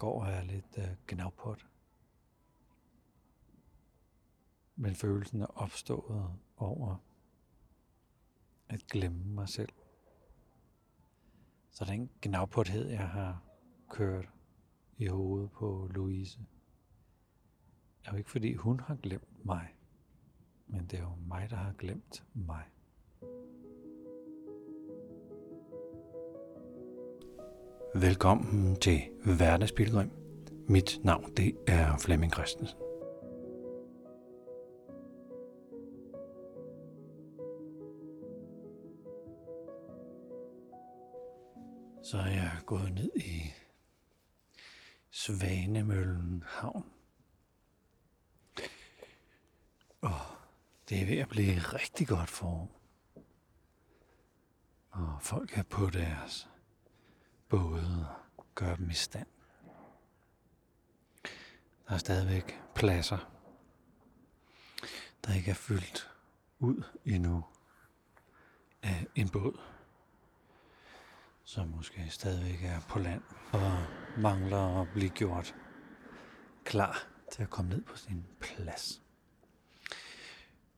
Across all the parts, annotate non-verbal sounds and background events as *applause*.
går og er lidt øh, gnavpot. Men følelsen er opstået over at glemme mig selv. Så den gnavpothed, jeg har kørt i hovedet på Louise, er jo ikke fordi hun har glemt mig, men det er jo mig, der har glemt mig. Velkommen til Hverdagspilgrim. Mit navn det er Flemming Christensen. Så er jeg gået ned i Svanemøllen Havn. Og det er ved at blive rigtig godt forår. Og folk er på deres både gøre dem i stand. Der er stadigvæk pladser, der ikke er fyldt ud endnu af en båd, som måske stadigvæk er på land og mangler at blive gjort klar til at komme ned på sin plads.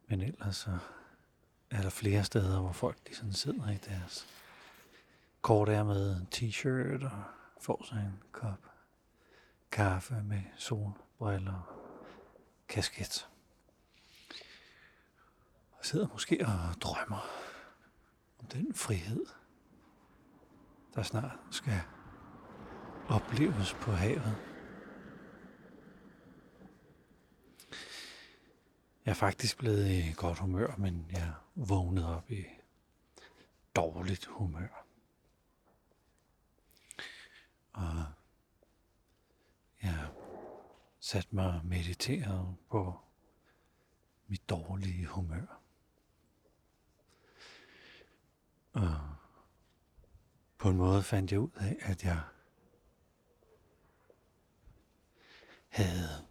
Men ellers så er der flere steder, hvor folk de sådan sidder i deres går der med t-shirt og får sig en kop kaffe med solbriller og kasket. Og sidder måske og drømmer om den frihed, der snart skal opleves på havet. Jeg er faktisk blevet i godt humør, men jeg vågnede op i dårligt humør. Og jeg satte mig og mediterede på mit dårlige humør. Og på en måde fandt jeg ud af, at jeg havde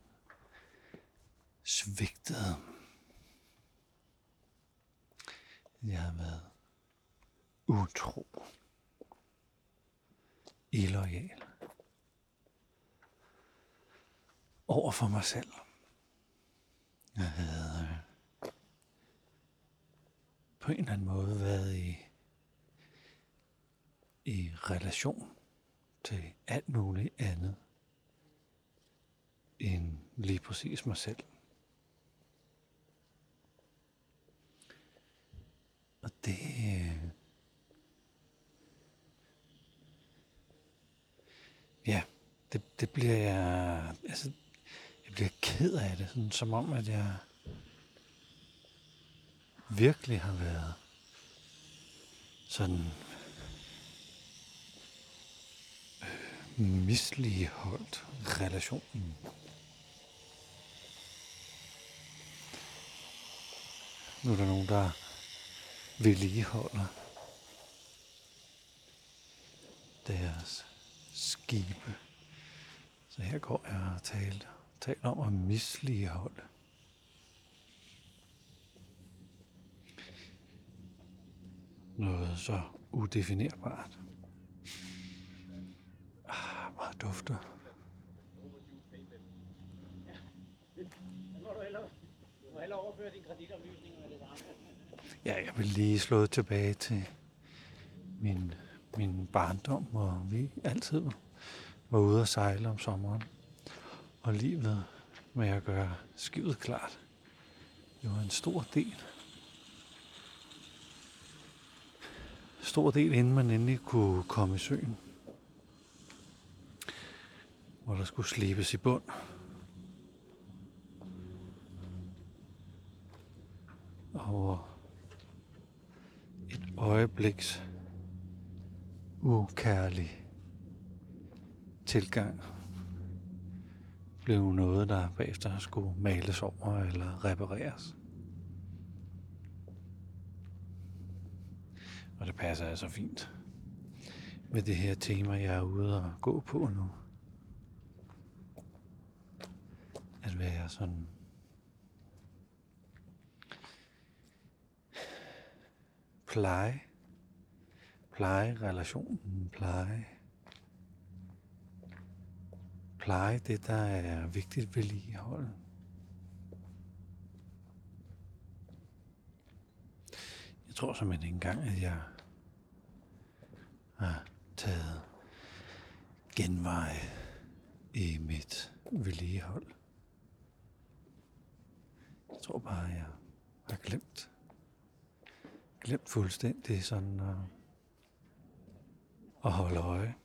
svigtet. Jeg havde været utro illoyal over for mig selv. Jeg havde øh, på en eller anden måde været i, i relation til alt muligt andet end lige præcis mig selv. Og det, øh, ja, det, det bliver jeg, altså, jeg bliver ked af det, sådan, som om, at jeg virkelig har været sådan øh, misligeholdt relationen. Nu er der nogen, der vedligeholder deres skibe. Så her går jeg og taler, taler om at misligeholde. Noget så udefinerbart. Ah, meget dufter. Ja, jeg vil lige slå tilbage til min min barndom, hvor vi altid var ude at sejle om sommeren. Og livet med at gøre skibet klart, det var en stor del. Stor del, inden man endelig kunne komme i søen. Hvor der skulle slibes i bund. Og et øjebliks ukærlig tilgang blev noget, der bagefter skulle males over eller repareres. Og det passer altså fint med det her tema, jeg er ude og gå på nu. At være sådan pleje pleje relationen, pleje pleje det, der er vigtigt ved ligehold. Jeg tror simpelthen ikke engang, at jeg har taget genveje i mit vedligehold. Jeg tror bare, jeg har glemt. Glemt fuldstændig sådan at, og holde øje.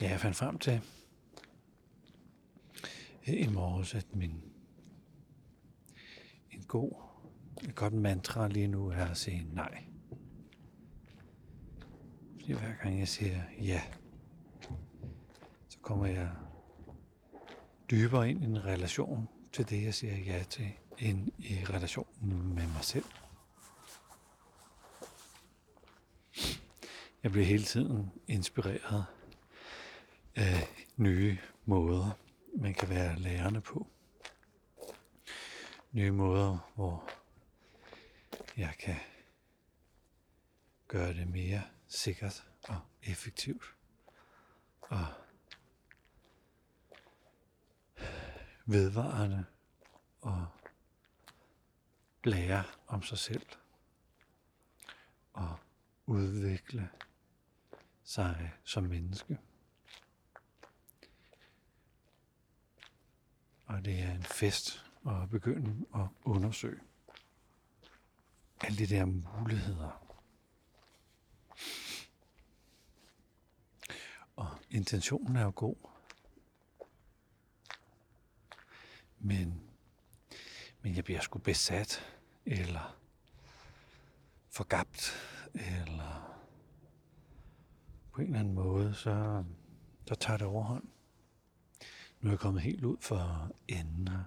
Ja, jeg fandt frem til i morges, at min en god, et godt mantra lige nu er at sige nej. Fordi hver gang jeg siger ja, så kommer jeg dybere ind i en relation til det, jeg siger ja til, end i relationen med mig selv. Jeg bliver hele tiden inspireret af nye måder, man kan være lærende på. Nye måder, hvor jeg kan gøre det mere sikkert og effektivt. Og vedvarende og lære om sig selv og udvikle sig som menneske. Og det er en fest at begynde at undersøge alle de der muligheder. Og intentionen er jo god. Men, men jeg bliver sgu besat, eller forgabt, eller på en eller anden måde, så, så tager det overhånd. Nu er jeg kommet helt ud for enden her,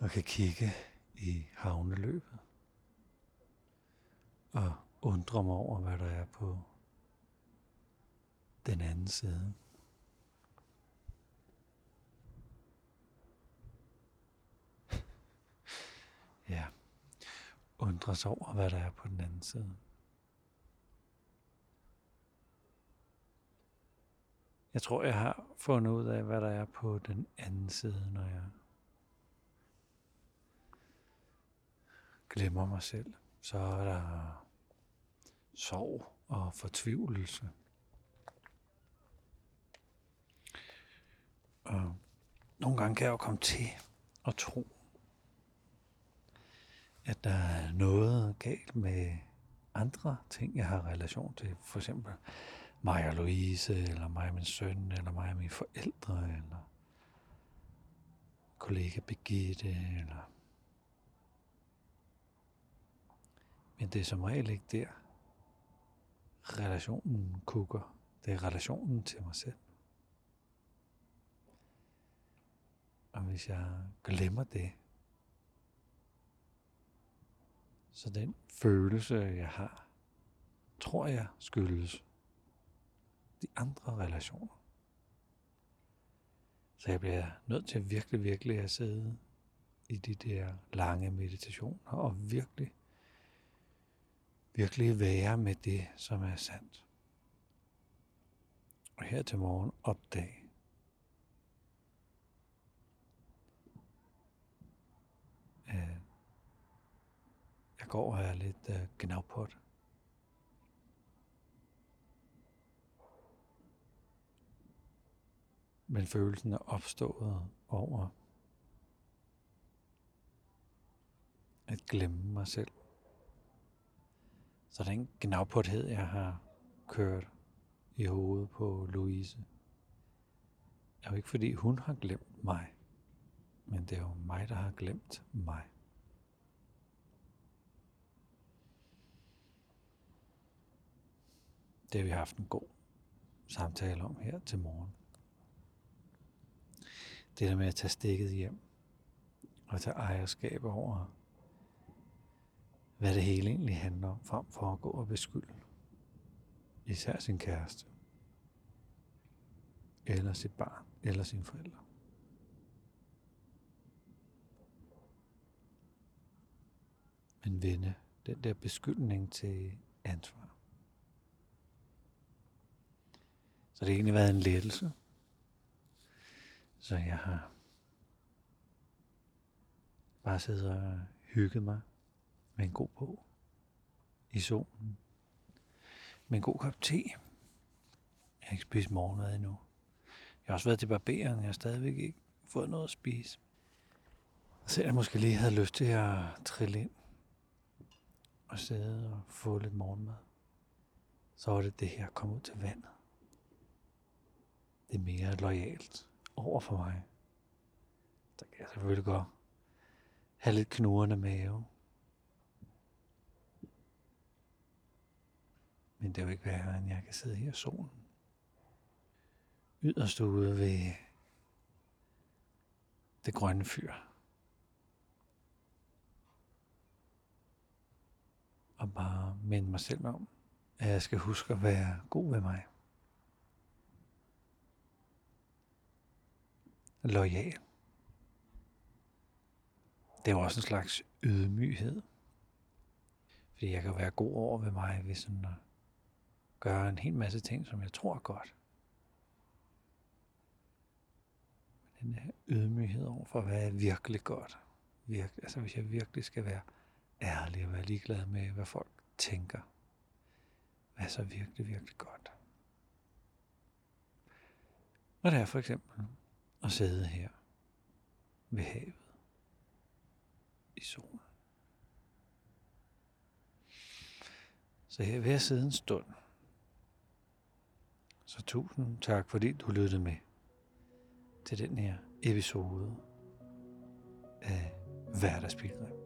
og kan kigge i havneløbet og undre mig over, hvad der er på den anden side. *laughs* ja, undre sig over, hvad der er på den anden side. Jeg tror, jeg har fundet ud af, hvad der er på den anden side, når jeg glemmer mig selv. Så er der sorg og fortvivlelse. Og nogle gange kan jeg jo komme til at tro, at der er noget galt med andre ting, jeg har relation til. For eksempel mig og Louise, eller mig og min søn, eller mig og mine forældre, eller kollega Birgitte, eller... Men det er som regel ikke der, relationen kukker. Det er relationen til mig selv. Og hvis jeg glemmer det, så den følelse, jeg har, tror jeg skyldes de andre relationer. Så jeg bliver nødt til virkelig, virkelig at sidde i de der lange meditationer og virkelig, virkelig være med det, som er sandt. Og her til morgen opdag, øh, jeg går og er lidt uh, gnavpot. Men følelsen er opstået over at glemme mig selv. Så den gnavpothed, jeg har kørt i hovedet på Louise, er jo ikke fordi hun har glemt mig, men det er jo mig, der har glemt mig. Det har vi haft en god samtale om her til morgen det der med at tage stikket hjem og tage ejerskab over, hvad det hele egentlig handler om, frem for at gå og beskylde især sin kæreste, eller sit barn, eller sine forældre. Men vende den der beskyldning til ansvar. Så det har egentlig været en lettelse. Så jeg har bare siddet og hygget mig med en god bog i solen. Med en god kop te. Jeg har ikke spist morgenmad endnu. Jeg har også været til barberen. Jeg har stadigvæk ikke fået noget at spise. Så jeg måske lige havde lyst til at trille ind og sidde og få lidt morgenmad, så var det det her at komme ud til vandet. Det er mere lojalt over for mig. Så kan jeg selvfølgelig godt have lidt knurrende mave. Men det er jo ikke værre, end jeg kan sidde her i solen. Yderst ude ved det grønne fyr. Og bare minde mig selv om, at jeg skal huske at være god ved mig. Lojal. Det er jo også en slags ydmyghed. Fordi jeg kan være god over ved mig, hvis sådan at gøre en hel masse ting, som jeg tror er godt. Men den her ydmyghed over for, hvad er virkelig godt. Virke, altså hvis jeg virkelig skal være ærlig og være ligeglad med, hvad folk tænker. Hvad er så virkelig, virkelig godt? Og det er for eksempel at sidde her ved havet i solen. Så her vil jeg sidde en stund. Så tusind tak, fordi du lyttede med til den her episode af Hverdagspilgrim.